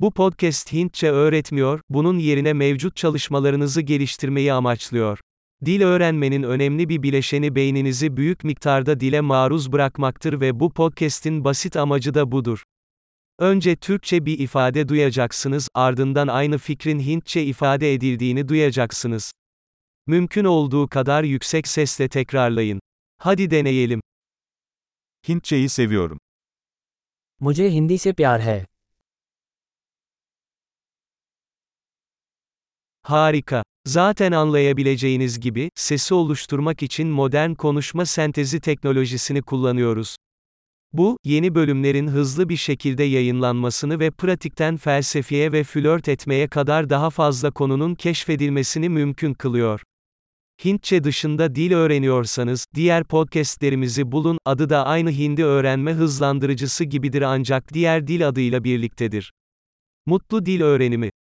Bu podcast Hintçe öğretmiyor, bunun yerine mevcut çalışmalarınızı geliştirmeyi amaçlıyor. Dil öğrenmenin önemli bir bileşeni beyninizi büyük miktarda dile maruz bırakmaktır ve bu podcast'in basit amacı da budur. Önce Türkçe bir ifade duyacaksınız, ardından aynı fikrin Hintçe ifade edildiğini duyacaksınız. Mümkün olduğu kadar yüksek sesle tekrarlayın. Hadi deneyelim. Hintçeyi seviyorum. मुझे हिंदी से प्यार है Harika. Zaten anlayabileceğiniz gibi, sesi oluşturmak için modern konuşma sentezi teknolojisini kullanıyoruz. Bu, yeni bölümlerin hızlı bir şekilde yayınlanmasını ve pratikten felsefeye ve flört etmeye kadar daha fazla konunun keşfedilmesini mümkün kılıyor. Hintçe dışında dil öğreniyorsanız, diğer podcastlerimizi bulun, adı da aynı Hindi öğrenme hızlandırıcısı gibidir ancak diğer dil adıyla birliktedir. Mutlu dil öğrenimi